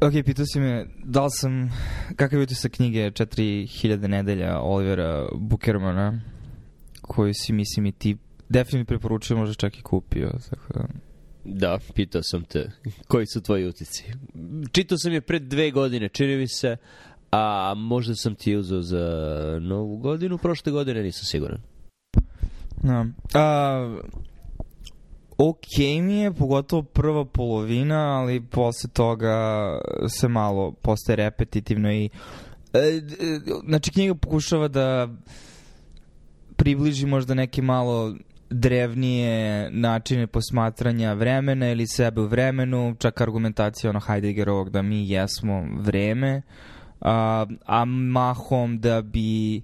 Ok, pitao si me da li sam, kakav je utisak knjige 4000 nedelja Olivera Bukermana, koju si mislim i ti definitivno preporučio, možda čak i kupio. Tako da... Da, pitao sam te. Koji su tvoji utici? Čitao sam je pred dve godine, čini mi se, a možda sam ti uzao za novu godinu, prošle godine nisam siguran. Da. A, ok mi je, pogotovo prva polovina, ali posle toga se malo postaje repetitivno i e, znači knjiga pokušava da približi možda neke malo drevnije načine posmatranja vremena ili sebe u vremenu, čak argumentacija ono Heideggerovog da mi jesmo vreme, a, a mahom da bi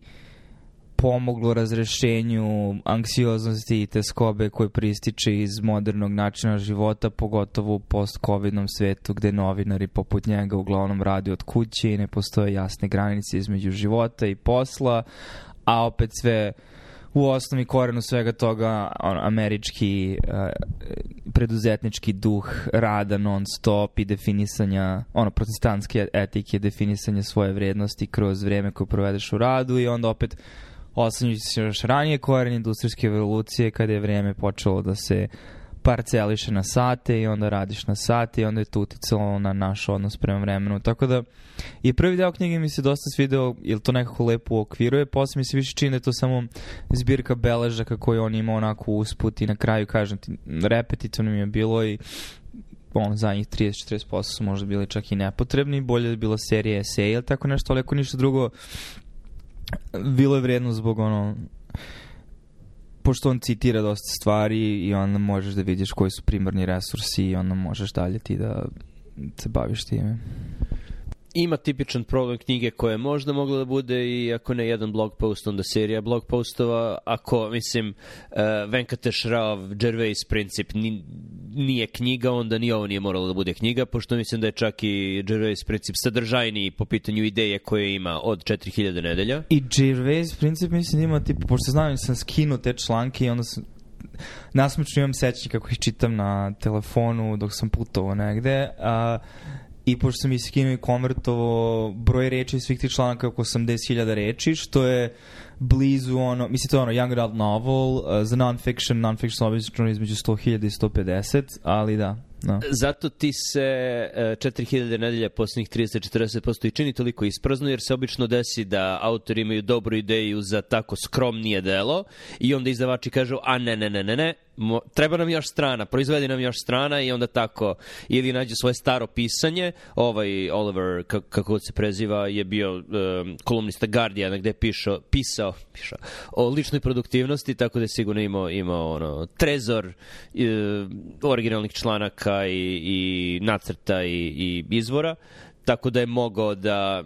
pomoglo razrešenju anksioznosti i teskobe koje prističe iz modernog načina života, pogotovo u post-covidnom svetu gde novinari poput njega uglavnom radi od kuće i ne postoje jasne granice između života i posla, a opet sve u osnovi korenu svega toga on, američki uh, preduzetnički duh rada non stop i definisanja ono protestantske etike definisanja svoje vrednosti kroz vreme koje provedeš u radu i onda opet osnovnjući se još ranije koren industrijske revolucije kada je vreme počelo da se parceliše na sate i onda radiš na sate i onda je to uticalo na naš odnos prema vremenu. Tako da i prvi deo knjige mi se dosta svideo, jer to nekako lepo uokviruje, posle mi se više čini da je to samo zbirka beležaka koje on ima onako usput i na kraju, kažem ti, repetitivno mi je bilo i on, zadnjih 30-40% su možda bili čak i nepotrebni, bolje da bila serija eseja ili tako nešto, ali ako ništa drugo, bilo je vredno zbog ono pošto on citira dosta stvari i onda možeš da vidiš koji su primarni resursi i onda možeš dalje ti da se baviš time ima tipičan problem knjige koja je možda mogla da bude i ako ne jedan blog post, onda serija blog postova. Ako, mislim, uh, Venkateš Rav, Gervais princip nije knjiga, onda ni ovo nije moralo da bude knjiga, pošto mislim da je čak i Gervais princip sadržajniji po pitanju ideje koje ima od 4000 nedelja. I Gervais princip mislim da ima, tipu, pošto znam sam skinuo te članke i onda sam nasmično imam sećanje kako ih čitam na telefonu dok sam putovao negde. Uh, i pošto sam iskinuo i konvertovao broj reči svih tih članaka oko 80.000 reči, što je blizu ono, mislim to je ono young adult novel, uh, za non-fiction, non-fiction obično između 100.000 i 150, ali da, No. Zato ti se uh, 4000 nedelja poslednjih 30-40% i čini toliko isprazno, jer se obično desi da autori imaju dobru ideju za tako skromnije delo i onda izdavači kažu, a ne, ne, ne, ne, ne, mo, treba nam još strana, proizvedi nam još strana i onda tako, ili nađe svoje staro pisanje, ovaj Oliver, kako se preziva, je bio um, kolumnista Guardiana gde je pišao, pisao, pišao o ličnoj produktivnosti, tako da je sigurno imao, imao ono, trezor uh, originalnih članaka i, i nacrta i, i izvora, tako da je mogao da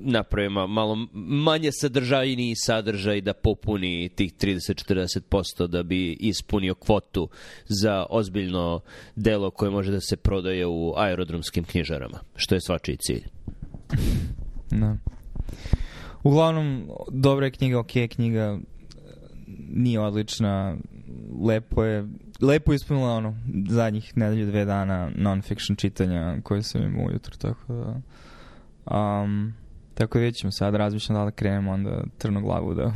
napravima malo manje sadržajniji sadržaj da popuni tih 30-40% da bi ispunio kvotu za ozbiljno delo koje može da se prodaje u aerodromskim knjižarama, što je svačiji cilj. Da. Uglavnom, dobra je knjiga, ok je knjiga, nije odlična, lepo je, lepo je ispunila ono, zadnjih nedelju, dve dana non-fiction čitanja koje sam imao ujutro, tako da... Um, Tako da vidjet ćemo sad, razmišljam da li krenemo onda trnu glavu da...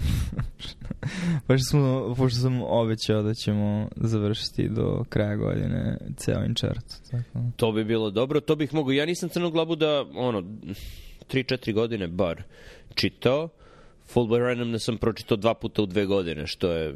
pošto, smo, pošto sam obećao da ćemo završiti do kraja godine ceo inčert. Tako. To bi bilo dobro, to bih mogu. Ja nisam crnu glavu da, ono, 3-4 godine bar čitao. Full Random ne sam pročitao dva puta u dve godine, što je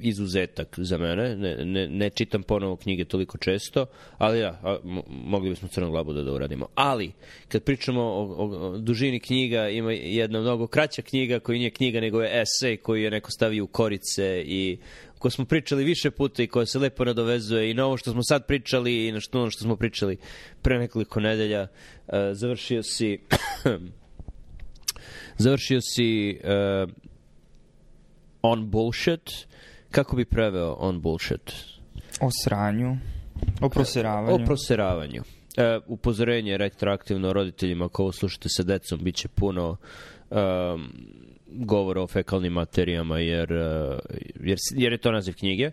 izuzetak za mene. Ne, ne, ne čitam ponovo knjige toliko često, ali ja, a, mogli bismo crnog labuda da uradimo. Ali, kad pričamo o, o, o dužini knjiga, ima jedna mnogo kraća knjiga koja nije knjiga, nego je esej koji je neko stavio u korice i ko smo pričali više puta i koja se lepo nadovezuje i na ovo što smo sad pričali i na što, ono što smo pričali pre nekoliko nedelja. Uh, završio si završio si uh, On Bullshit kako bi preveo on bullshit? O sranju, o proseravanju. O proseravanju. E, upozorenje retroaktivno roditeljima ako ovo slušate sa decom, bit će puno um, govora o fekalnim materijama jer, uh, jer, jer je to naziv knjige.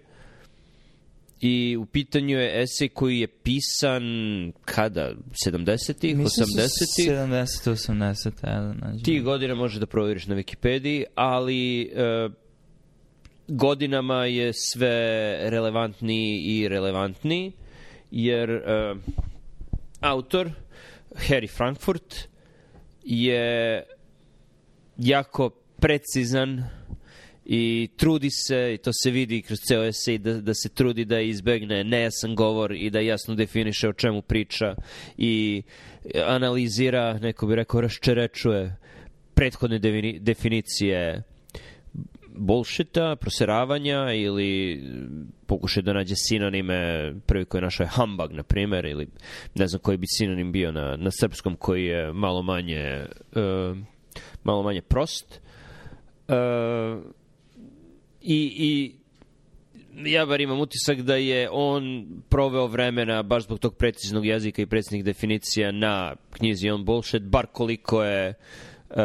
i u pitanju je esej koji je pisan kada? 70-ih, 80-ih? 70 80 evo, nađem. Tih godina možeš da provjeriš na Wikipediji, ali e, godinama je sve relevantniji i relevantniji, jer e, autor, Harry Frankfurt, je jako precizan i trudi se, i to se vidi kroz ceo esej, da, da se trudi da izbegne nejasan govor i da jasno definiše o čemu priča i analizira, neko bi rekao, raščerečuje prethodne definicije bullshita, proseravanja ili pokušaj da nađe sinonime, prvi koji je našao je humbug, na primer, ili ne znam koji bi sinonim bio na, na srpskom koji je malo manje uh, malo manje prost. Uh, i, i ja bar imam utisak da je on proveo vremena baš zbog tog preciznog jezika i preciznih definicija na knjizi On Bullshit, bar koliko je uh,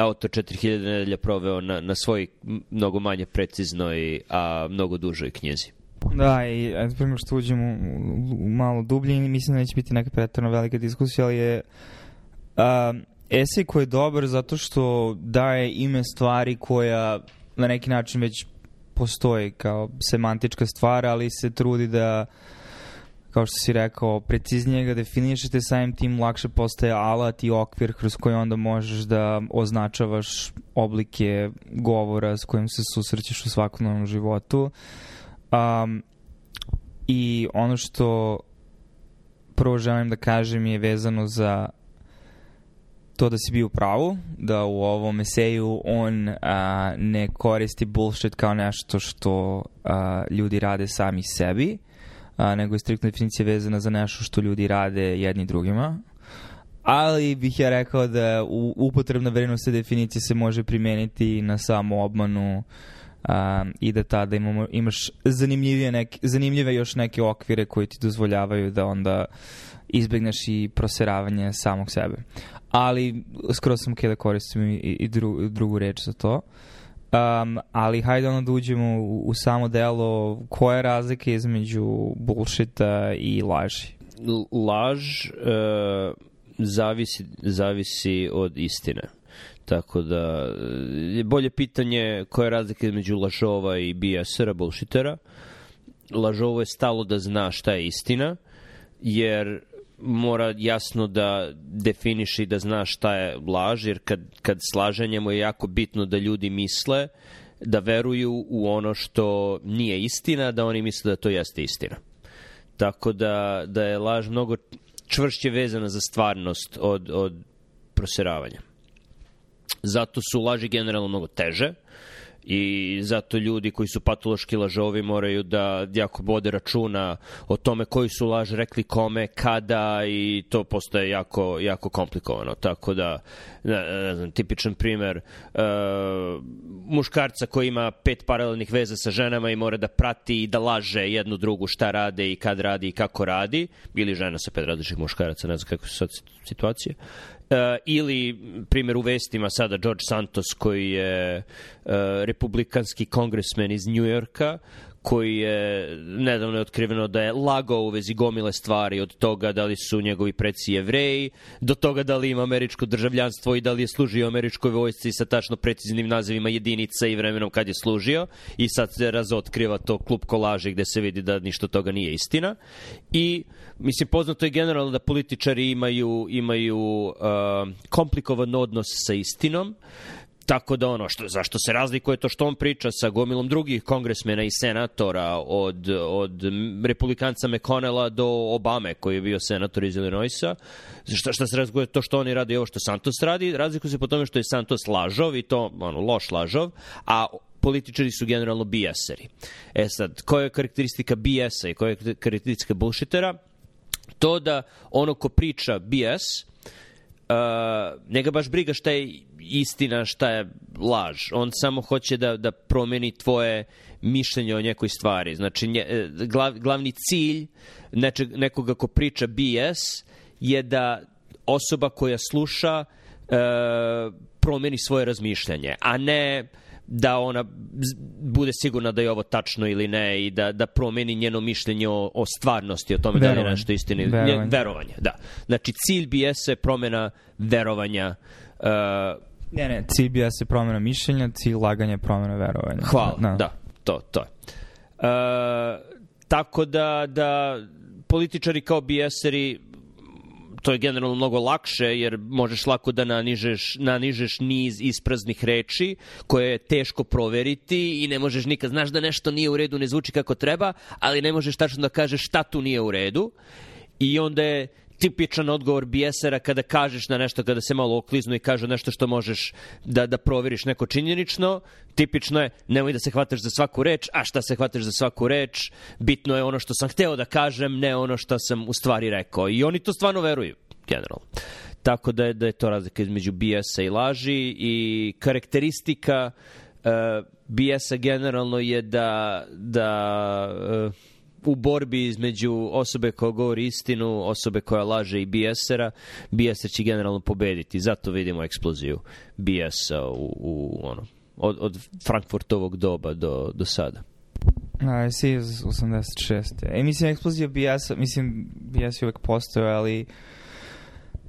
autor 4000 nedelja proveo na, na svoj mnogo manje preciznoj, a mnogo dužoj knjizi. Da, i prema što uđemo u, malo dublje, mislim da neće biti neka pretarno velika diskusija, ali je uh, esej koji je dobar zato što daje ime stvari koja na neki način već postoji kao semantička stvar, ali se trudi da kao što si rekao, preciznije ga definišete, samim tim lakše postaje alat i okvir kroz koji onda možeš da označavaš oblike govora s kojim se susrećeš u svakodnevnom životu. Um, I ono što prvo želim da kažem je vezano za to da si bio u pravu, da u ovom eseju on a, ne koristi bullshit kao nešto što a, ljudi rade sami sebi, a, nego je striktna definicija vezana za nešto što ljudi rade jedni drugima. Ali bih ja rekao da u, upotrebna vrednost te definicije se može primeniti na samu obmanu a, i da tada imamo, imaš zanimljivije neke, zanimljive još neke okvire koji ti dozvoljavaju da onda izbegneš i proseravanje samog sebe ali skoro sam kada koristim i, i dru, drugu reč za to. Um, ali hajde ono da uđemo u, u samo delo koja je razlika između bullshita i laži. Laž uh, zavisi, zavisi od istine. Tako da je bolje pitanje koja je razlika između lažova i bijasera, bullshitera. Lažovo je stalo da zna šta je istina, jer mora jasno da definiši da zna šta je laž, jer kad, kad slaže njemu je jako bitno da ljudi misle, da veruju u ono što nije istina, da oni misle da to jeste istina. Tako da, da je laž mnogo čvršće vezana za stvarnost od, od proseravanja. Zato su laži generalno mnogo teže, i zato ljudi koji su patološki lažovi moraju da jako bode računa o tome koji su laž rekli kome, kada i to postaje jako, jako komplikovano. Tako da, ne, ne znam, tipičan primer uh, muškarca koji ima pet paralelnih veza sa ženama i mora da prati i da laže jednu drugu šta rade i kad radi i kako radi, ili žena sa pet različitih muškaraca, ne znam kako su sad situacije, ili, primjer u vestima sada, George Santos koji je uh, republikanski kongresmen iz Njujorka, koji je nedavno je otkriveno da je lagao u vezi gomile stvari od toga da li su njegovi preci jevreji, do toga da li ima američko državljanstvo i da li je služio američkoj vojsci sa tačno preciznim nazivima jedinica i vremenom kad je služio. I sad se razotkriva to klub kolaži gde se vidi da ništa toga nije istina. I mislim poznato je generalno da političari imaju imaju uh, komplikovan odnos sa istinom Tako da ono, što, zašto se razlikuje to što on priča sa gomilom drugih kongresmena i senatora od, od republikanca McConnella do Obame koji je bio senator iz Illinoisa. Šta, šta se razlikuje to što oni radi i ovo što Santos radi? Razlikuje se po tome što je Santos lažov i to ono, loš lažov, a političari su generalno bijaseri. E sad, koja je karakteristika bijesa i koja je karakteristika bullshitera? To da ono ko priča BS, uh, njega baš briga šta je istina, šta je laž. On samo hoće da, da promeni tvoje mišljenje o nekoj stvari. Znači, nje, e, glav, glavni cilj nečeg, nekoga ko priča BS je da osoba koja sluša uh, promeni svoje razmišljanje, a ne da ona bude sigurna da je ovo tačno ili ne i da, da promeni njeno mišljenje o, o stvarnosti, o tome da li je Verovanje. nešto istine. ili- Verovanje. nje- verovanje, da. Znači, cilj BS-a je promena verovanja uh, Ne, ne, cilj bija se promjena mišljenja, cilj laganja je promjena verovanja. Hvala, da, to, to je. E, tako da, da političari kao bijeseri to je generalno mnogo lakše jer možeš lako da nanižeš, nanižeš niz ispraznih reči koje je teško proveriti i ne možeš nikad, znaš da nešto nije u redu, ne zvuči kako treba, ali ne možeš tačno da kažeš šta tu nije u redu i onda je tipičan odgovor bijesera kada kažeš na nešto, kada se malo okliznu i kažu nešto što možeš da, da proveriš neko činjenično, tipično je nemoj da se hvataš za svaku reč, a šta se hvataš za svaku reč, bitno je ono što sam hteo da kažem, ne ono što sam u stvari rekao. I oni to stvarno veruju, generalno. Tako da je, da je to razlika između bijesa i laži i karakteristika uh, bijesa generalno je da, da uh, u borbi između osobe koja govori istinu, osobe koja laže i bijesera, bijeser će generalno pobediti. Zato vidimo eksploziju bijesa u, u ono, od, od Frankfurtovog doba do, do sada. A, si iz 86. E, mislim, eksplozija BS, mislim, BS je uvek postoje, ali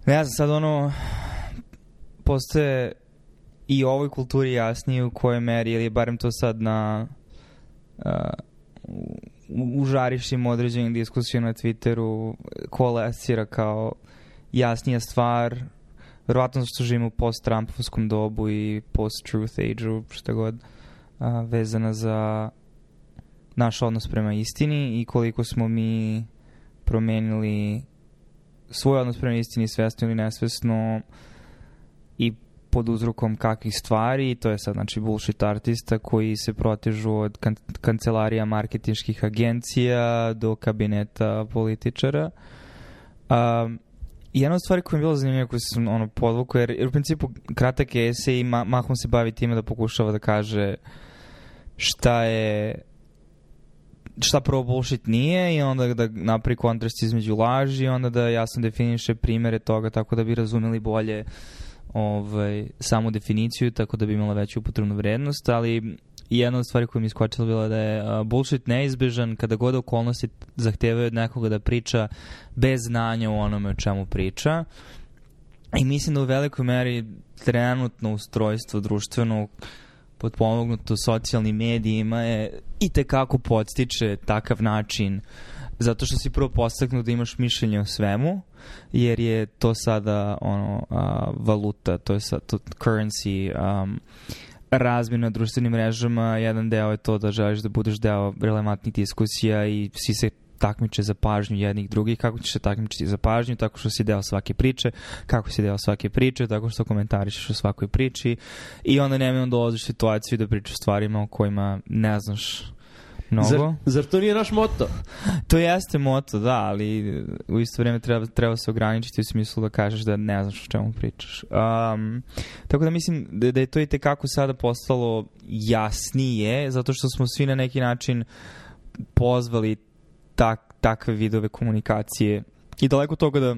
ne znam, sad ono, postoje i ovoj kulturi jasnije u kojoj meri, ili je barem to sad na uh, u, žarištima određenih diskusija na Twitteru kolesira kao jasnija stvar, verovatno što živimo u post-Trumpovskom dobu i post-truth age-u, šta god, a, vezana za naš odnos prema istini i koliko smo mi promenili svoj odnos prema istini svesno ili nesvesno i pod uzrokom kakvih stvari, to je sad znači bullshit artista koji se protežu od kan kancelarija marketinških agencija do kabineta političara. Um, jedna od stvari koja mi je bila zanimljiva koju sam ono, podvuku, jer, jer u principu kratak je esej i ma, mahom se bavi time da pokušava da kaže šta je šta prvo bullshit nije i onda da napravi kontrast između laži i onda da jasno definiše primere toga tako da bi razumeli bolje ovaj, samu definiciju tako da bi imala veću upotrebnu vrednost, ali jedna od stvari koja mi je skočila bila da je bullshit neizbežan kada god okolnosti zahtevaju od nekoga da priča bez znanja o onome o čemu priča. I mislim da u velikoj meri trenutno ustrojstvo društveno potpomognuto socijalnim medijima je i tekako podstiče takav način zato što si prvo postaknu da imaš mišljenje o svemu, jer je to sada ono a, valuta, to je sad to currency, um, razmjena na društvenim mrežama, jedan deo je to da želiš da budeš deo relevantnih diskusija i svi se takmiče za pažnju jednih drugih, kako ćeš se takmičiti za pažnju, tako što si deo svake priče, kako si deo svake priče, tako što komentarišeš o svakoj priči. I onda nema onda dolaziš u situaciju da pričaš stvarima o kojima ne znaš mnogo. Zar, zar to nije naš moto? To jeste moto, da, ali u isto vrijeme treba, treba se ograničiti u smislu da kažeš da ne znaš o čemu pričaš. Um, tako da mislim da, da je to i tekako sada postalo jasnije, zato što smo svi na neki način pozvali tak, takve vidove komunikacije i daleko toga da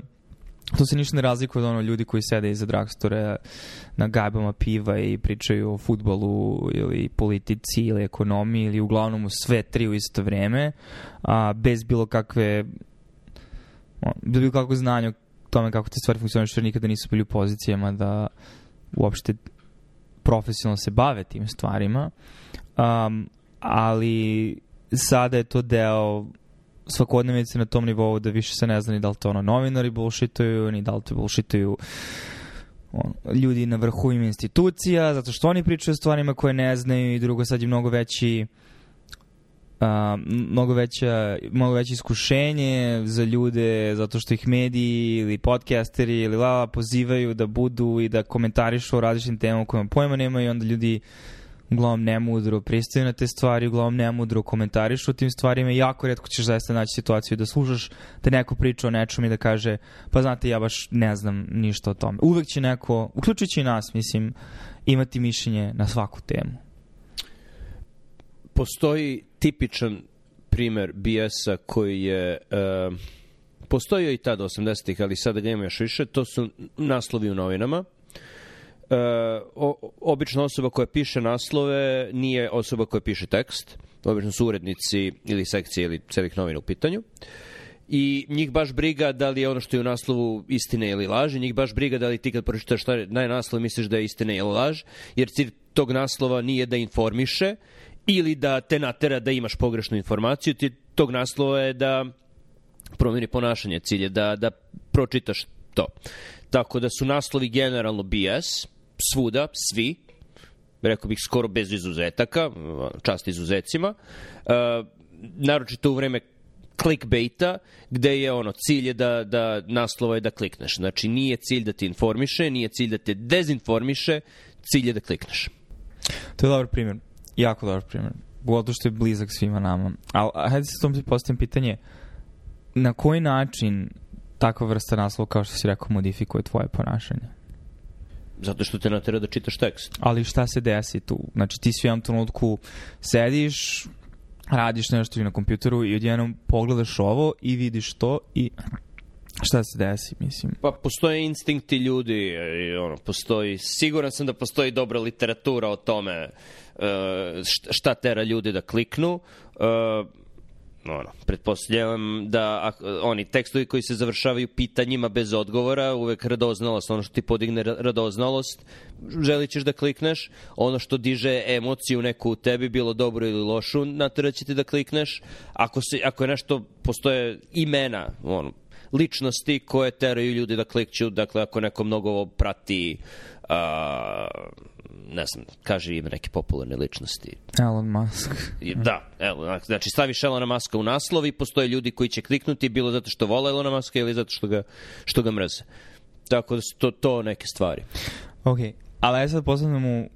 to se ništa ne razlikuje od ono ljudi koji sede iza dragstore na gajbama piva i pričaju o futbolu ili politici ili ekonomiji ili uglavnom u sve tri u isto vreme a, bez bilo kakve bilo kakvog znanja o tome kako te stvari funkcionišu jer nikada nisu bili u pozicijama da uopšte profesionalno se bave tim stvarima. Um, ali sada je to deo svakodnevice na tom nivou da više se ne zna ni da li to ono novinari bullshituju, ni da li to bullshituju on, ljudi na vrhu im institucija, zato što oni pričaju o stvarima koje ne znaju i drugo sad je mnogo veći a, mnogo, veća, mnogo veće iskušenje za ljude zato što ih mediji ili podcasteri ili lava pozivaju da budu i da komentarišu o različitim temama kojima pojma nemaju i onda ljudi uglavnom nemudro pristaju na te stvari, uglavnom nemudro komentarišu o tim stvarima i jako redko ćeš zaista naći situaciju da slušaš da neko priča o nečemu i da kaže pa znate ja baš ne znam ništa o tome. Uvek će neko, uključujući i nas, mislim, imati mišljenje na svaku temu. Postoji tipičan primer BS-a koji je... Uh, postojio i tada 80-ih, ali sada ga ima još više. To su naslovi u novinama E, o, obična osoba koja piše naslove nije osoba koja piše tekst. Obično su urednici ili sekcije ili celih novina u pitanju. I njih baš briga da li je ono što je u naslovu istine ili laž, njih baš briga da li ti kad pročitaš šta je naslov misliš da je istina ili laž, jer cilj tog naslova nije da informiše ili da te natera da imaš pogrešnu informaciju, ti tog naslova je da promeni ponašanje, cilj je da, da pročitaš to. Tako da su naslovi generalno BS, svuda, svi, rekao bih skoro bez izuzetaka, čast izuzecima, uh, naročito u vreme clickbaita, gde je ono, cilj je da, da naslova je da klikneš. Znači, nije cilj da te informiše, nije cilj da te dezinformiše, cilj je da klikneš. To je dobar primjer. Jako dobar primjer. Pogotovo što je blizak svima nama. Ali, hajde se tom postavim pitanje, na koji način takva vrsta naslova, kao što si rekao, modifikuje tvoje ponašanje? Zato što te natera da čitaš tekst. Ali šta se desi tu? Znači ti svi u jednom trenutku sediš, radiš nešto na kompjuteru i odjednom pogledaš ovo i vidiš to i Šta se desi, mislim? Pa postoje instinkti ljudi, i ono, postoji, siguran sam da postoji dobra literatura o tome uh, šta tera ljudi da kliknu. Ono, pretpostavljam da oni tekstovi koji se završavaju pitanjima bez odgovora, uvek radoznalost, ono što ti podigne radoznalost, želit ćeš da klikneš, ono što diže emociju neku u tebi, bilo dobro ili lošu, nateraće ti da klikneš. Ako, se, ako je nešto, postoje imena, ono, ličnosti koje teraju ljudi da klikću, dakle ako neko mnogo prati a, ne znam, kaže im neke popularne ličnosti. Elon Musk. da, evo, znači staviš Elona Muska u naslov i postoje ljudi koji će kliknuti bilo zato što vole Elona Muska ili zato što ga, što ga mrze. Tako da su to, to neke stvari. Ok, ali ja sad mu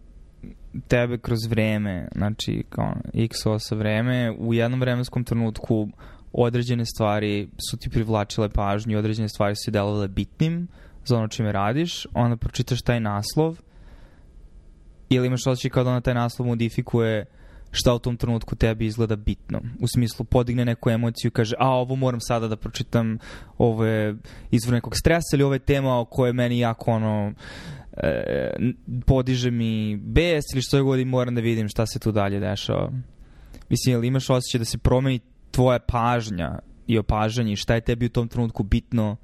tebe kroz vreme, znači kao x osa vreme, u jednom vremenskom trenutku određene stvari su ti privlačile pažnju, određene stvari su delovale bitnim za ono čime radiš, onda pročitaš taj naslov ili imaš osjećaj kao da taj naslov modifikuje šta u tom trenutku tebi izgleda bitno. U smislu podigne neku emociju kaže a ovo moram sada da pročitam, ovo je izvor nekog stresa ili ovo je tema o kojoj meni jako ono e, podiže mi bes ili što je god i moram da vidim šta se tu dalje dešava. Mislim, ili imaš osjećaj da se promeni tvoja pažnja i opažanje šta je tebi u tom trenutku bitno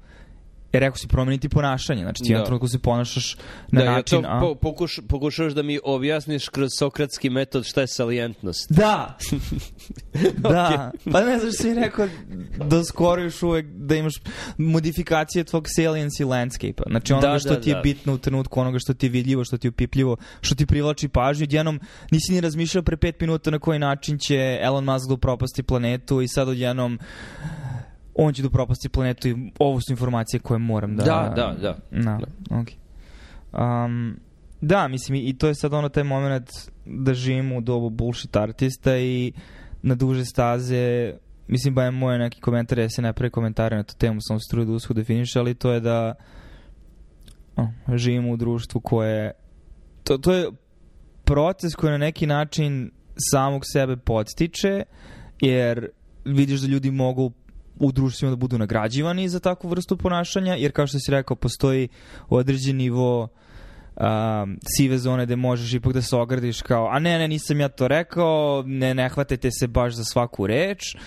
jer rekao si promeniti ponašanje, znači ti da. jednom trenutku se ponašaš na da, način... Da, po, pokuš, pokušavaš da mi objasniš kroz sokratski metod šta je salijentnost. Da! da, pa ne znaš si rekao da skoro još uvek da imaš modifikacije tvog saliency landscape Znači onoga da, što da, ti je da. bitno u trenutku, onoga što ti je vidljivo, što ti je upipljivo, što ti privlači pažnju. Odjednom nisi ni razmišljao pre pet minuta na koji način će Elon Musk da upropasti planetu i sad odjednom on će da propasti planetu i ovo su informacije koje moram da... Da, da, da. Da, da. ok. Um, da, mislim, i to je sad ono taj moment da živimo u dobu bullshit artista i na duže staze mislim, ba je moje neki komentar, ja se ne pre komentare na tu temu, sam se trudio da usko definiš, ali to je da o, živimo u društvu koje to, to je proces koji na neki način samog sebe podstiče, jer vidiš da ljudi mogu u društvima da budu nagrađivani za takvu vrstu ponašanja, jer kao što si rekao, postoji određen nivo um, sive zone gde možeš ipak da se ogradiš kao, a ne, ne, nisam ja to rekao, ne, ne hvatajte se baš za svaku reč, um,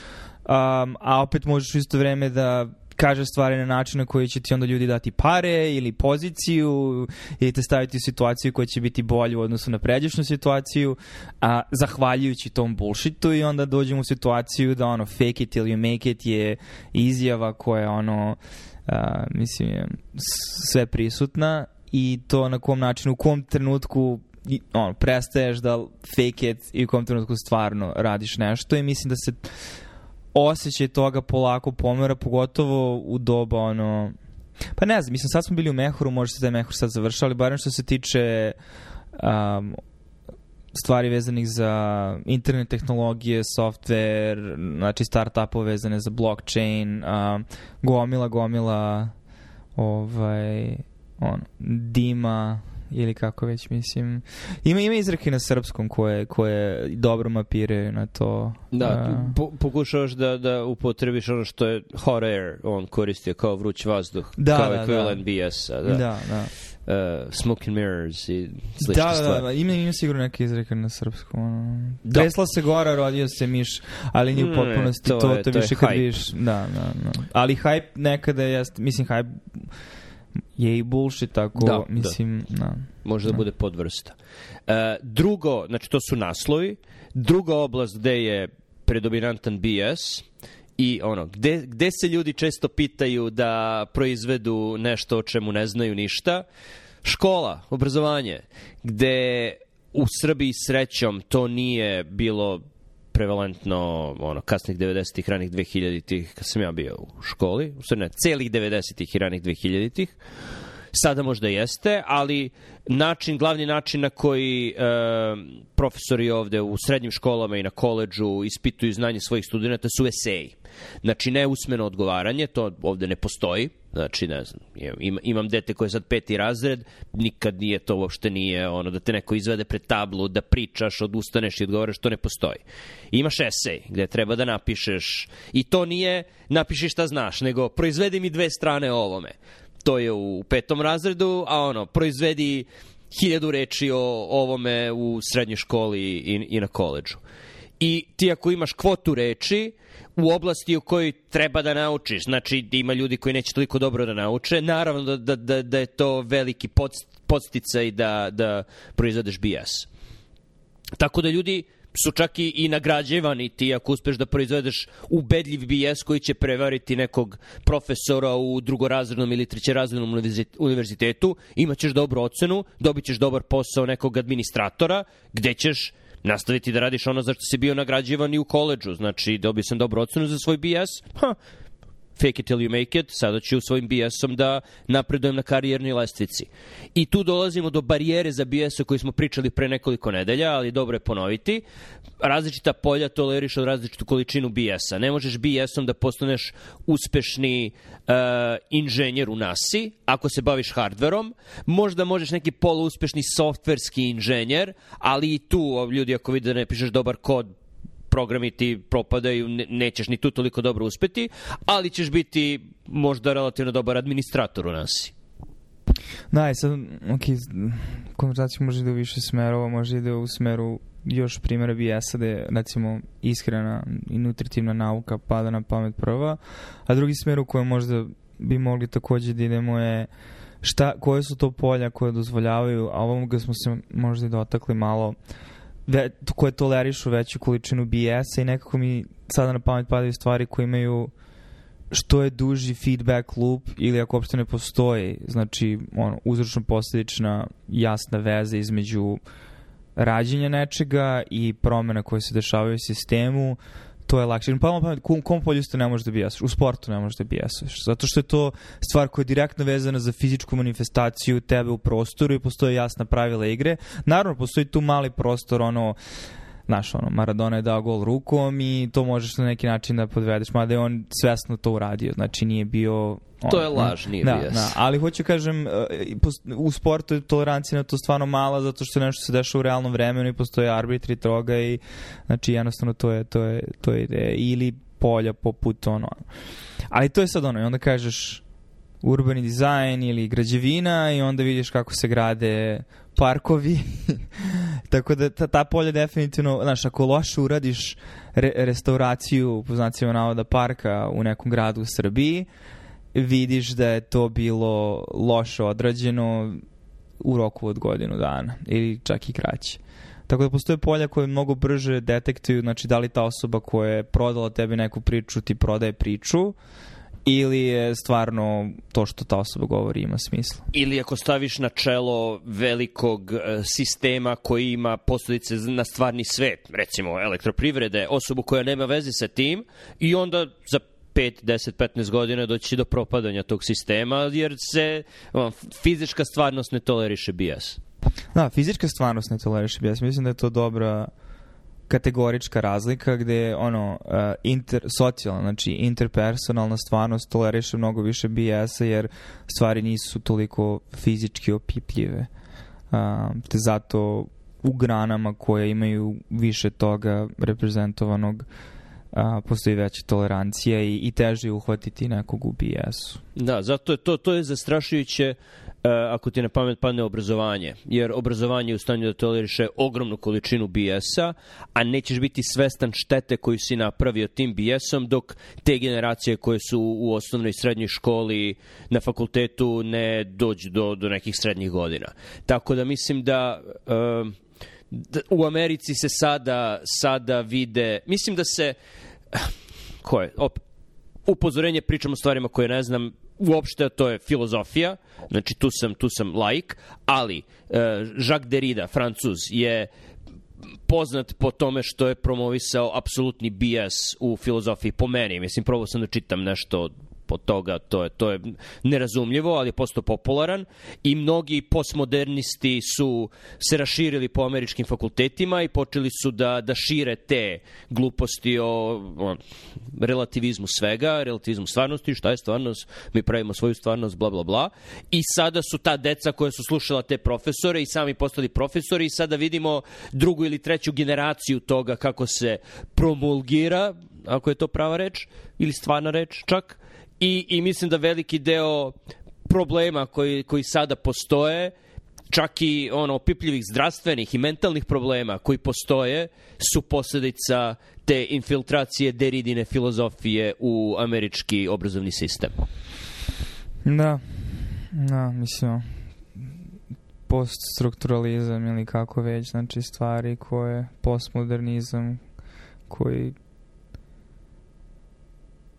a opet možeš u isto vreme da kaže stvari na način na koji će ti onda ljudi dati pare ili poziciju ili te staviti u situaciju koja će biti bolja u odnosu na pređašnju situaciju a, zahvaljujući tom bullshitu i onda dođemo u situaciju da ono fake it you make it je izjava koja je ono a, mislim je sve prisutna i to na kom načinu, u kom trenutku i, ono, prestaješ da fake it i u kom trenutku stvarno radiš nešto i mislim da se osjećaj toga polako pomera, pogotovo u doba ono... Pa ne znam, mislim, sad smo bili u Mehuru, možda se taj Mehur sad završao, ali barem što se tiče um, stvari vezanih za internet tehnologije, software, znači start-upove vezane za blockchain, um, gomila, gomila ovaj, on, dima, ili kako već mislim. Ima ima izreke na srpskom koje koje dobro mapiraju na to. Da, uh, po, pokušavaš da da upotrebiš ono što je hot air, on koristio kao vruć vazduh, da, kao da, ekvivalent da. BS-a. Da, da. da. Uh, smoke and mirrors i slične da, stvari. Da, da, ima, ima sigurno neke izreke na srpskom. Ono. Da. Desla se gora, rodio se miš, ali nije u potpunosti to to, je- to, to je više kad vidiš. Da, da, da. Ali hype nekada jest, mislim, hype je i bullshit, tako, Da, da. mislim, da. Može da bude podvrsta. E, drugo, znači to su naslovi. Druga oblast gde je predominantan BS i ono, gde, gde se ljudi često pitaju da proizvedu nešto o čemu ne znaju ništa. Škola, obrazovanje, gde u Srbiji srećom to nije bilo prevalentno ono, kasnih 90-ih, ranih 2000-ih, kad sam ja bio u školi, u ne, celih 90-ih i ranih 2000-ih, sada možda jeste, ali način, glavni način na koji e, profesori ovde u srednjim školama i na koleđu ispituju znanje svojih studenta su eseji. Znači, ne usmeno odgovaranje, to ovde ne postoji. Znači, ne znam, im- imam dete koje je sad peti razred, nikad nije to uopšte nije ono da te neko izvede pred tablu, da pričaš, odustaneš i odgovaraš, to ne postoji. Imaš esej gde treba da napišeš, i to nije napiši šta znaš, nego proizvedi mi dve strane o ovome to je u petom razredu, a ono, proizvedi hiljadu reči o ovome u srednjoj školi i, i na koleđu. I ti ako imaš kvotu reči u oblasti u kojoj treba da naučiš, znači ima ljudi koji neće toliko dobro da nauče, naravno da, da, da, da je to veliki podst- podsticaj da, da proizvedeš BS. Tako da ljudi su čak i, i nagrađivani ti ako uspeš da proizvedeš ubedljiv BS koji će prevariti nekog profesora u drugorazrednom ili trećerazrednom univerzit- univerzitetu, imaćeš dobru ocenu, dobit ćeš dobar posao nekog administratora, gde ćeš nastaviti da radiš ono za što si bio nagrađivan i u koleđu. Znači, dobio sam dobru ocenu za svoj BS, ha, fake it till you make it, sada ću svojim BS-om da napredujem na karijernoj lestvici. I tu dolazimo do barijere za BS o kojoj smo pričali pre nekoliko nedelja, ali dobro je ponoviti. Različita polja toleriš od različitu količinu BS-a. Ne možeš BS-om da postaneš uspešni uh, inženjer u NASA, ako se baviš hardverom. Možda možeš neki poluuspešni softverski inženjer, ali i tu ljudi ako vide da ne pišeš dobar kod, programi ti propadaju, ne, nećeš ni tu toliko dobro uspeti, ali ćeš biti možda relativno dobar administrator u nasi. Da, i sad, ok, konverzacija može ide u više smerova, može ide u smeru još primjera BS-a da je, recimo, ishrana i nutritivna nauka pada na pamet prva, a drugi smer u kojem možda bi mogli takođe da idemo je šta, koje su to polja koje dozvoljavaju, a ovoga smo se možda i dotakli malo, ve, koje tolerišu veću količinu BS-a i nekako mi sada na pamet padaju stvari koje imaju što je duži feedback loop ili ako uopšte ne postoji, znači ono, uzročno posledična jasna veza između rađenja nečega i promena koje se dešavaju u sistemu, to je lakše. Pa pamet, kom, polju isto ne možeš da bijasaš? U sportu ne možeš da bijasaš. Zato što je to stvar koja je direktno vezana za fizičku manifestaciju tebe u prostoru i postoje jasna pravila igre. Naravno, postoji tu mali prostor, ono, znaš, ono, Maradona je dao gol rukom i to možeš na neki način da podvedeš, mada je on svesno to uradio, znači nije bio... On, To je laž, nije da, bijes. Da, ali hoću kažem, e, u sportu je tolerancija na to stvarno mala zato što nešto se dešava u realnom vremenu i postoje arbitri toga i znači jednostavno to je, to je, to je ideja. Ili polja poput ono. Ali to je sad ono, i onda kažeš urbani dizajn ili građevina i onda vidiš kako se grade parkovi. Tako da ta, ta polja definitivno, znaš, ako loše uradiš re, restauraciju, po znacima navoda, parka u nekom gradu u Srbiji, vidiš da je to bilo loše odrađeno u roku od godinu dana ili čak i kraće. Tako da postoje polja koje mnogo brže detektuju, znači da li ta osoba koja je prodala tebi neku priču ti prodaje priču ili je stvarno to što ta osoba govori ima smisla. Ili ako staviš na čelo velikog e, sistema koji ima posledice na stvarni svet, recimo elektroprivrede, osobu koja nema veze sa tim i onda za 5, 10, 15 godina doći do propadanja tog sistema jer se fizička stvarnost ne toleriše bias. Da, fizička stvarnost ne toleriše bias. Mislim da je to dobra kategorička razlika gde ono uh, inter, socijalna, znači interpersonalna stvarnost toleriše mnogo više BS-a jer stvari nisu toliko fizički opipljive. a, te zato u granama koje imaju više toga reprezentovanog a, postoji veća tolerancija i, i teže uhvatiti nekog u BS-u. Da, zato je to, to je zastrašujuće uh, ako ti na pamet padne obrazovanje, jer obrazovanje je u stanju da toleriše ogromnu količinu BS-a, a nećeš biti svestan štete koju si napravio tim BS-om, dok te generacije koje su u osnovnoj srednjoj školi na fakultetu ne dođu do, do nekih srednjih godina. Tako da mislim da... Uh, u Americi se sada sada vide, mislim da se ko je, op, upozorenje pričamo o stvarima koje ne znam, uopšte to je filozofija, znači tu sam, tu sam laik, ali uh, Jacques Derrida, francuz, je poznat po tome što je promovisao apsolutni BS u filozofiji po meni. Mislim, probao sam da čitam nešto od toga, to je, to je nerazumljivo, ali je postao popularan i mnogi postmodernisti su se raširili po američkim fakultetima i počeli su da, da šire te gluposti o, o relativizmu svega, relativizmu stvarnosti, šta je stvarnost, mi pravimo svoju stvarnost, bla, bla, bla. I sada su ta deca koja su slušala te profesore i sami postali profesori i sada vidimo drugu ili treću generaciju toga kako se promulgira, ako je to prava reč, ili stvarna reč čak, I, I mislim da veliki deo problema koji, koji sada postoje, čak i ono opipljivih zdravstvenih i mentalnih problema koji postoje, su posledica te infiltracije deridine filozofije u američki obrazovni sistem. Da, da, mislim, poststrukturalizam ili kako već, znači stvari koje, postmodernizam koji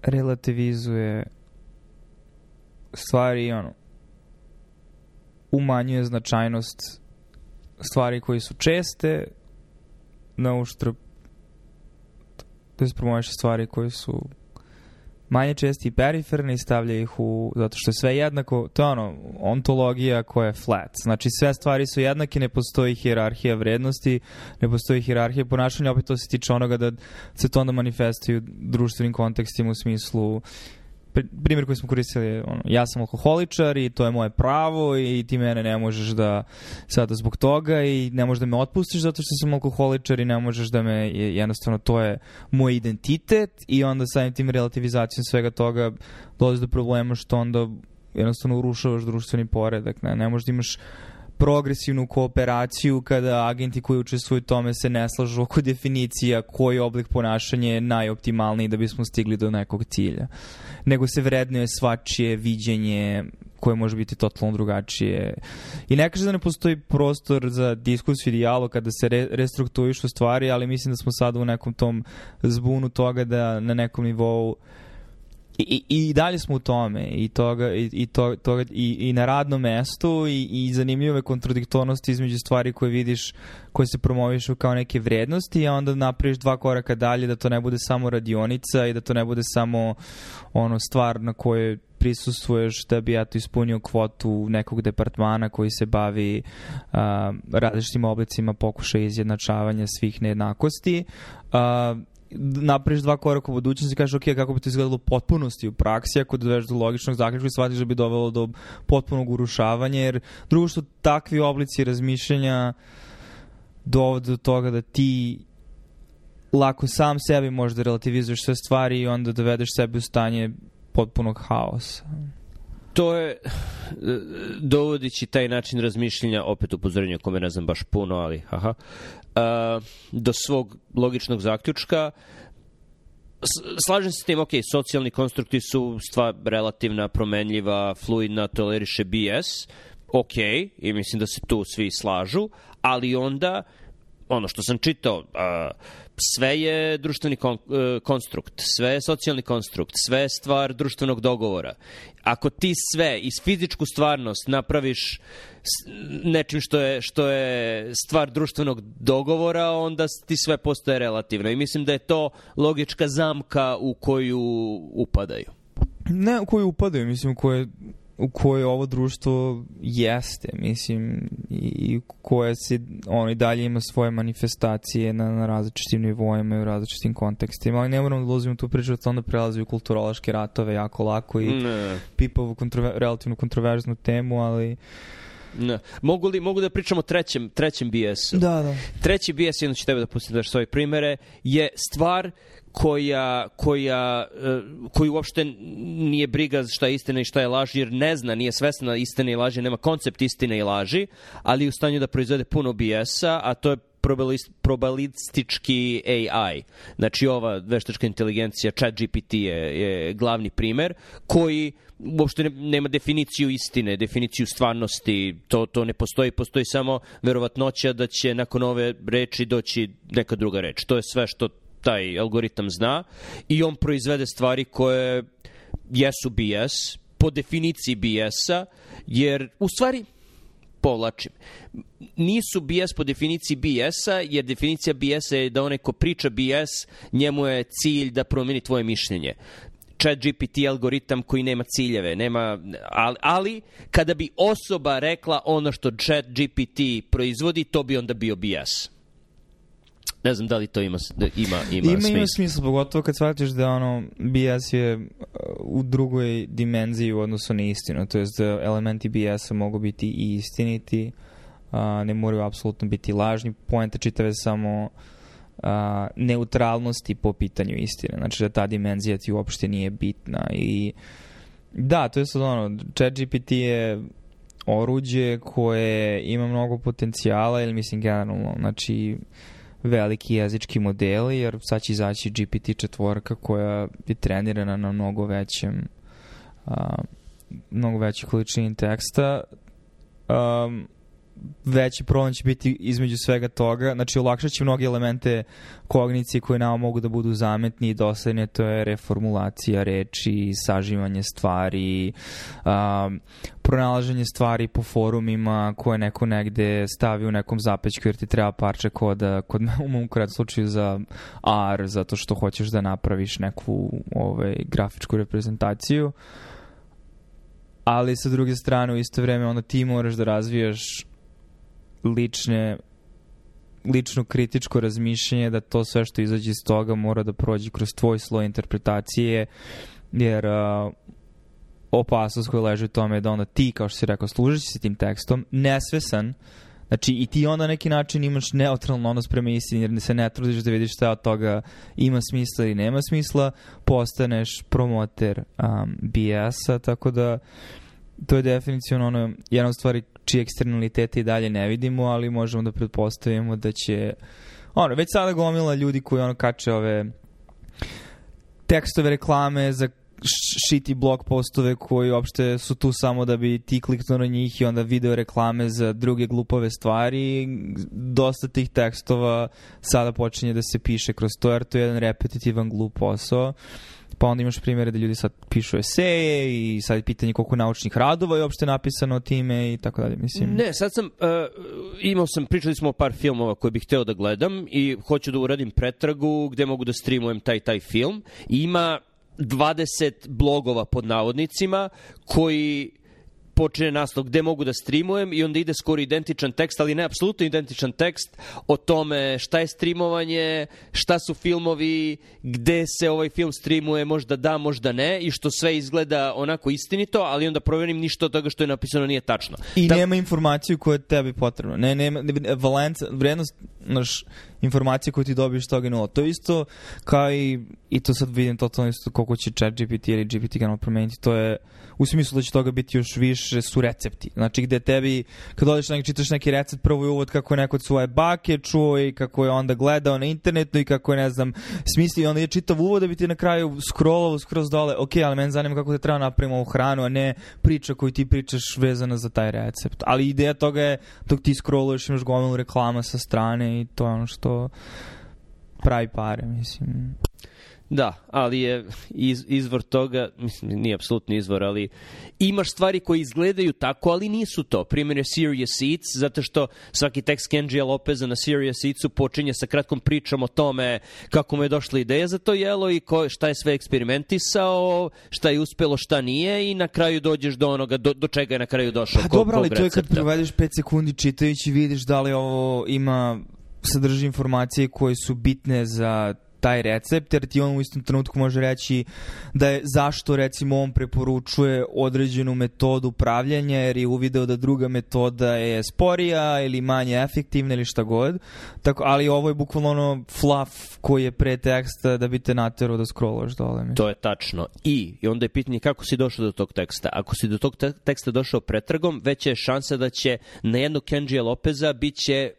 relativizuje stvari ono umanjuje značajnost stvari koji su česte na uštrb da se promoviše stvari koji su manje česti i periferne i stavlja ih u, zato što je sve jednako, to je ono, ontologija koja je flat. Znači sve stvari su jednake, ne postoji hierarhija vrednosti, ne postoji hierarhija ponašanja, opet to se tiče onoga da se to onda manifestuju društvenim kontekstima u smislu uh, primjer koji smo koristili ono, ja sam alkoholičar i to je moje pravo i ti mene ne možeš da sada zbog toga i ne možeš da me otpustiš zato što sam alkoholičar i ne možeš da me, jednostavno to je moj identitet i onda samim tim relativizacijom svega toga dolazi do problema što onda jednostavno urušavaš društveni poredak, ne, ne možeš da imaš progresivnu kooperaciju kada agenti koji učestvuju u tome se ne slažu oko definicija koji oblik ponašanja je najoptimalniji da bismo stigli do nekog cilja. Nego se vrednuje svačije viđenje koje može biti totalno drugačije. I ne kaže da ne postoji prostor za diskusiju i dijalog kada se re, restrukturišu stvari, ali mislim da smo sada u nekom tom zbunu toga da na nekom nivou uh, I, i, i dalje smo u tome i toga i, i, to, toga, i, i na radnom mestu i, i zanimljive kontradiktornosti između stvari koje vidiš koje se promovišu kao neke vrednosti a onda napraviš dva koraka dalje da to ne bude samo radionica i da to ne bude samo ono stvar na kojoj prisustvuješ da bi ja to ispunio kvotu nekog departmana koji se bavi a, različitim oblicima pokušaja izjednačavanja svih nejednakosti. A, napraviš dva koraka u budućnosti i kažeš ok, kako bi to izgledalo u potpunosti u praksi, ako dovedeš do logičnog zaključka i shvatiš da bi dovelo do potpunog urušavanja, jer drugo što takvi oblici razmišljanja dovode do toga da ti lako sam sebi možda relativizuješ sve stvari i onda dovedeš sebe u stanje potpunog haosa. To je dovodići taj način razmišljenja opet upozorenje kome ne znam baš puno ali haha uh, do svog logičnog zaključka. Slažem se s tim, ok, socijalni konstrukti su stvar relativna, promenljiva, fluidna, toleriše BS, ok, i mislim da se tu svi slažu, ali onda, ono što sam čitao, uh, sve je društveni kon, uh, konstrukt, sve je socijalni konstrukt, sve je stvar društvenog dogovora. Ako ti sve iz fizičku stvarnost napraviš nečim što je, što je stvar društvenog dogovora, onda ti sve postoje relativno. I mislim da je to logička zamka u koju upadaju. Ne u koju upadaju, mislim koje u kojoj ovo društvo jeste, mislim, i koja se, ono i dalje ima svoje manifestacije na, na različitim nivoima i u različitim kontekstima, ali ne moramo da ulazimo tu priču, da onda prelazi u kulturološke ratove jako lako i ne. pipa ovu kontrover, relativno kontroverznu temu, ali Da. Mogu, li, mogu da pričamo o trećem, trećem BS-u? Da, da. Treći BS, jedno ću tebe da pustim da svoje primere, je stvar koja, koja, uh, koju uopšte nije briga šta je istina i šta je laž, jer ne zna, nije svesna istine i laži, nema koncept istine i laži, ali je u stanju da proizvede puno BS-a, a to je probabilistički AI. Znači ova veštačka inteligencija, chat GPT je, je glavni primer, koji uopšte ne, nema definiciju istine, definiciju stvarnosti, to, to ne postoji, postoji samo verovatnoća da će nakon ove reči doći neka druga reč. To je sve što taj algoritam zna i on proizvede stvari koje jesu BS, po definiciji BS-a, jer u stvari povlačim. Nisu BS po definiciji BS-a, jer definicija BS-a je da onaj ko priča BS, njemu je cilj da promeni tvoje mišljenje chat GPT algoritam koji nema ciljeve, nema, ali, ali kada bi osoba rekla ono što chat GPT proizvodi, to bi onda bio BS. Ne znam da li to ima, da ima, ima, ima smisla. Ima smisla, pogotovo kad shvatiš da ono, BS je uh, u drugoj dimenziji u odnosu na istinu, to je da elementi BS-a mogu biti i istiniti, a, ne moraju apsolutno biti lažni, poenta čitave samo a, neutralnosti po pitanju istine, znači da ta dimenzija ti uopšte nije bitna i da, to je sad ono, ChatGPT je oruđe koje ima mnogo potencijala ili mislim generalno, znači veliki jezički modeli, jer sad će izaći GPT četvorka koja je trenirana na mnogo većem a, mnogo većoj količini teksta. Um, veći problem će biti između svega toga, znači olakšat će mnogi elemente kognicije koje nama mogu da budu zametni i dosadne, to je reformulacija reči, saživanje stvari, um, pronalaženje stvari po forumima koje neko negde stavi u nekom zapećku jer ti treba parče koda, kod u mom kred slučaju za R, zato što hoćeš da napraviš neku ovaj, grafičku reprezentaciju. Ali sa druge strane u isto vreme onda ti moraš da razvijaš lične lično kritičko razmišljanje da to sve što izađe iz toga mora da prođe kroz tvoj sloj interpretacije jer uh, opasnost koja leži u tome je da onda ti, kao što si rekao, služeći se tim tekstom, nesvesan, Znači i ti onda neki način imaš neutralno odnos prema istini jer se ne trudiš da vidiš šta od toga ima smisla ili nema smisla, postaneš promoter um, BS-a, tako da to je definicijno ono, jedna od stvari čije eksternalitete i dalje ne vidimo, ali možemo da pretpostavimo da će ono, već sada gomila ljudi koji ono kače ove tekstove reklame za shitty blog postove koji uopšte su tu samo da bi ti kliknuo na njih i onda video reklame za druge glupave stvari. Dosta tih tekstova sada počinje da se piše kroz to, jer to je jedan repetitivan glup posao. Pa onda imaš primjere da ljudi sad pišu eseje i sad je pitanje koliko naučnih radova je uopšte napisano o time i tako dalje, mislim. Ne, sad sam, uh, imao sam, pričali smo o par filmova koje bih hteo da gledam i hoću da uradim pretragu gde mogu da streamujem taj taj film. I ima 20 blogova pod navodnicima koji počne naslov gde mogu da streamujem i onda ide skoro identičan tekst, ali ne apsolutno identičan tekst o tome šta je streamovanje, šta su filmovi, gde se ovaj film streamuje, možda da, možda ne i što sve izgleda onako istinito, ali onda proverim ništa od toga što je napisano nije tačno. I da... nema informaciju koja je tebi potrebna. Ne, nema, valenca, vrednost, naš, informacije koje ti dobiješ toga nula. To je isto kao i, i to sad vidim totalno isto koliko će chat GPT ili GPT generalno promeniti, to je u smislu da će toga biti još više su recepti. Znači gde tebi, kad odeš neki, čitaš neki recept, prvo je uvod kako je neko od svoje bake čuo i kako je onda gledao na internetu i kako je, ne znam, smisli i onda je čitav uvod da bi ti na kraju scrollovao skroz dole, ok, ali meni zanima kako te treba napravimo ovu hranu, a ne priča koju ti pričaš vezana za taj recept. Ali ideja toga je dok ti scrolluješ imaš gomilu reklama sa strane i to je ono što pravi pare, mislim. Da, ali je iz, izvor toga, mislim, nije apsolutni izvor, ali imaš stvari koje izgledaju tako, ali nisu to. Primjer je Serious Seats, zato što svaki tekst Kenjija Lopeza na Serious Seatsu počinje sa kratkom pričom o tome kako mu je došla ideja za to jelo i ko, šta je sve eksperimentisao, šta je uspelo, šta nije i na kraju dođeš do onoga, do, do čega je na kraju došao. Pa dobro, ali to je kad provedeš 5 sekundi čitajući vidiš da li ovo ima sadrži informacije koje su bitne za taj recept, jer ti on u istom trenutku može reći da je zašto recimo on preporučuje određenu metodu pravljanja, jer je uvideo da druga metoda je sporija ili manje efektivna ili šta god. Tako, ali ovo je bukvalno ono fluff koji je pre teksta da bi te naterao da scrollaš dole. Mi. To je tačno. I, I onda je pitanje kako si došao do tog teksta. Ako si do tog te teksta došao pretragom, veća je šansa da će na jednog Kenjija Lopeza bit će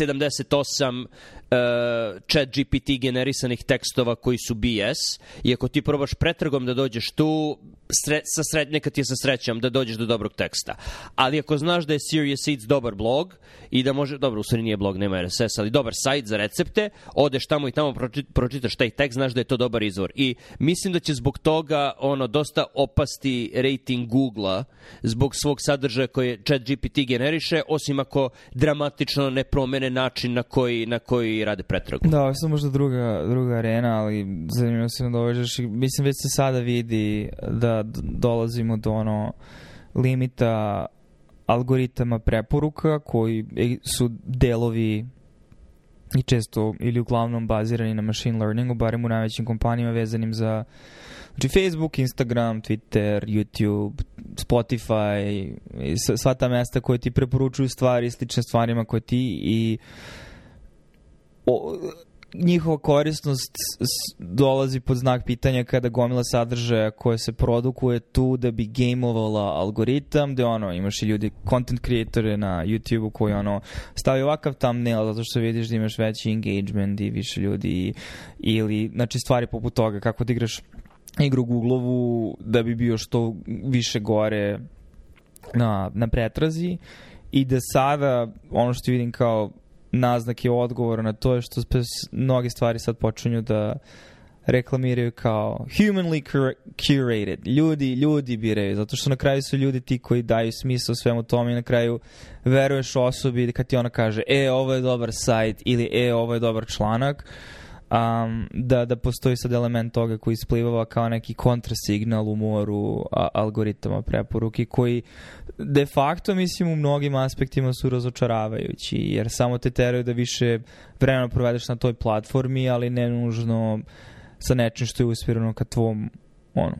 78 uh, chat GPT generisanih tekstova koji su BS i ako ti probaš pretragom da dođeš tu, sre, sa sred, neka ti je sa srećom da dođeš do dobrog teksta. Ali ako znaš da je Serious Seeds dobar blog i da može, dobro, u stvari nije blog, nema RSS, ali dobar sajt za recepte, odeš tamo i tamo pročitaš taj tekst, znaš da je to dobar izvor. I mislim da će zbog toga ono dosta opasti rating Google-a zbog svog sadržaja koje chat GPT generiše, osim ako dramatično ne promene način na koji, na koji rade pretragu. Da, ovo je možda druga, druga arena, ali zanimljivo se nadovežeš. Mislim, već se sada vidi da dolazimo do ono limita algoritama preporuka koji su delovi i često ili uglavnom bazirani na machine learningu, barem u najvećim kompanijama vezanim za znači Facebook, Instagram, Twitter, YouTube, Spotify, sva ta mesta koje ti preporučuju stvari slične stvarima koje ti i o, njihova korisnost dolazi pod znak pitanja kada gomila sadržaja koje se produkuje tu da bi gameovala algoritam, gde ono, imaš i ljudi, content creatore na YouTube-u koji ono, stavi ovakav thumbnail zato što vidiš da imaš veći engagement i više ljudi ili, znači stvari poput toga, kako da igraš igru Google-ovu da bi bio što više gore na, na pretrazi i da sada ono što vidim kao naznake odgovora na to je što mnoge stvari sad počinju da reklamiraju kao humanly curated. Ljudi, ljudi biraju, zato što na kraju su ljudi ti koji daju smisao svemu tome i na kraju veruješ osobi kad ti ona kaže e, ovo je dobar sajt ili e, ovo je dobar članak um, da, da postoji sad element toga koji isplivava kao neki kontrasignal u moru a, algoritama preporuki koji de facto mislim u mnogim aspektima su razočaravajući jer samo te teraju da više vremena provedeš na toj platformi ali ne nužno sa nečim što je usmjereno ka tvom ono,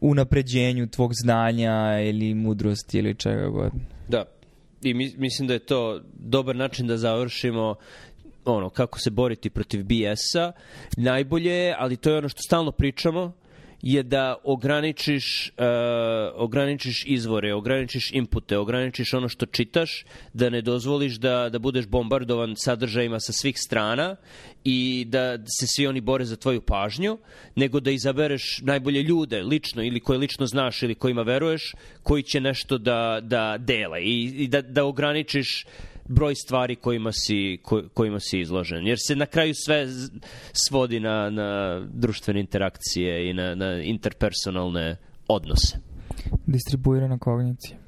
unapređenju tvog znanja ili mudrosti ili čega god. Da, i mi, mislim da je to dobar način da završimo ono, kako se boriti protiv BS-a. Najbolje je, ali to je ono što stalno pričamo, je da ograničiš, uh, ograničiš izvore, ograničiš inpute, ograničiš ono što čitaš, da ne dozvoliš da, da budeš bombardovan sadržajima sa svih strana i da se svi oni bore za tvoju pažnju, nego da izabereš najbolje ljude, lično ili koje lično znaš ili kojima veruješ, koji će nešto da, da dele i, i da, da ograničiš broj stvari kojima si, ko, kojima si izložen. Jer se na kraju sve svodi na, na društvene interakcije i na, na interpersonalne odnose. Distribuirana kognicija.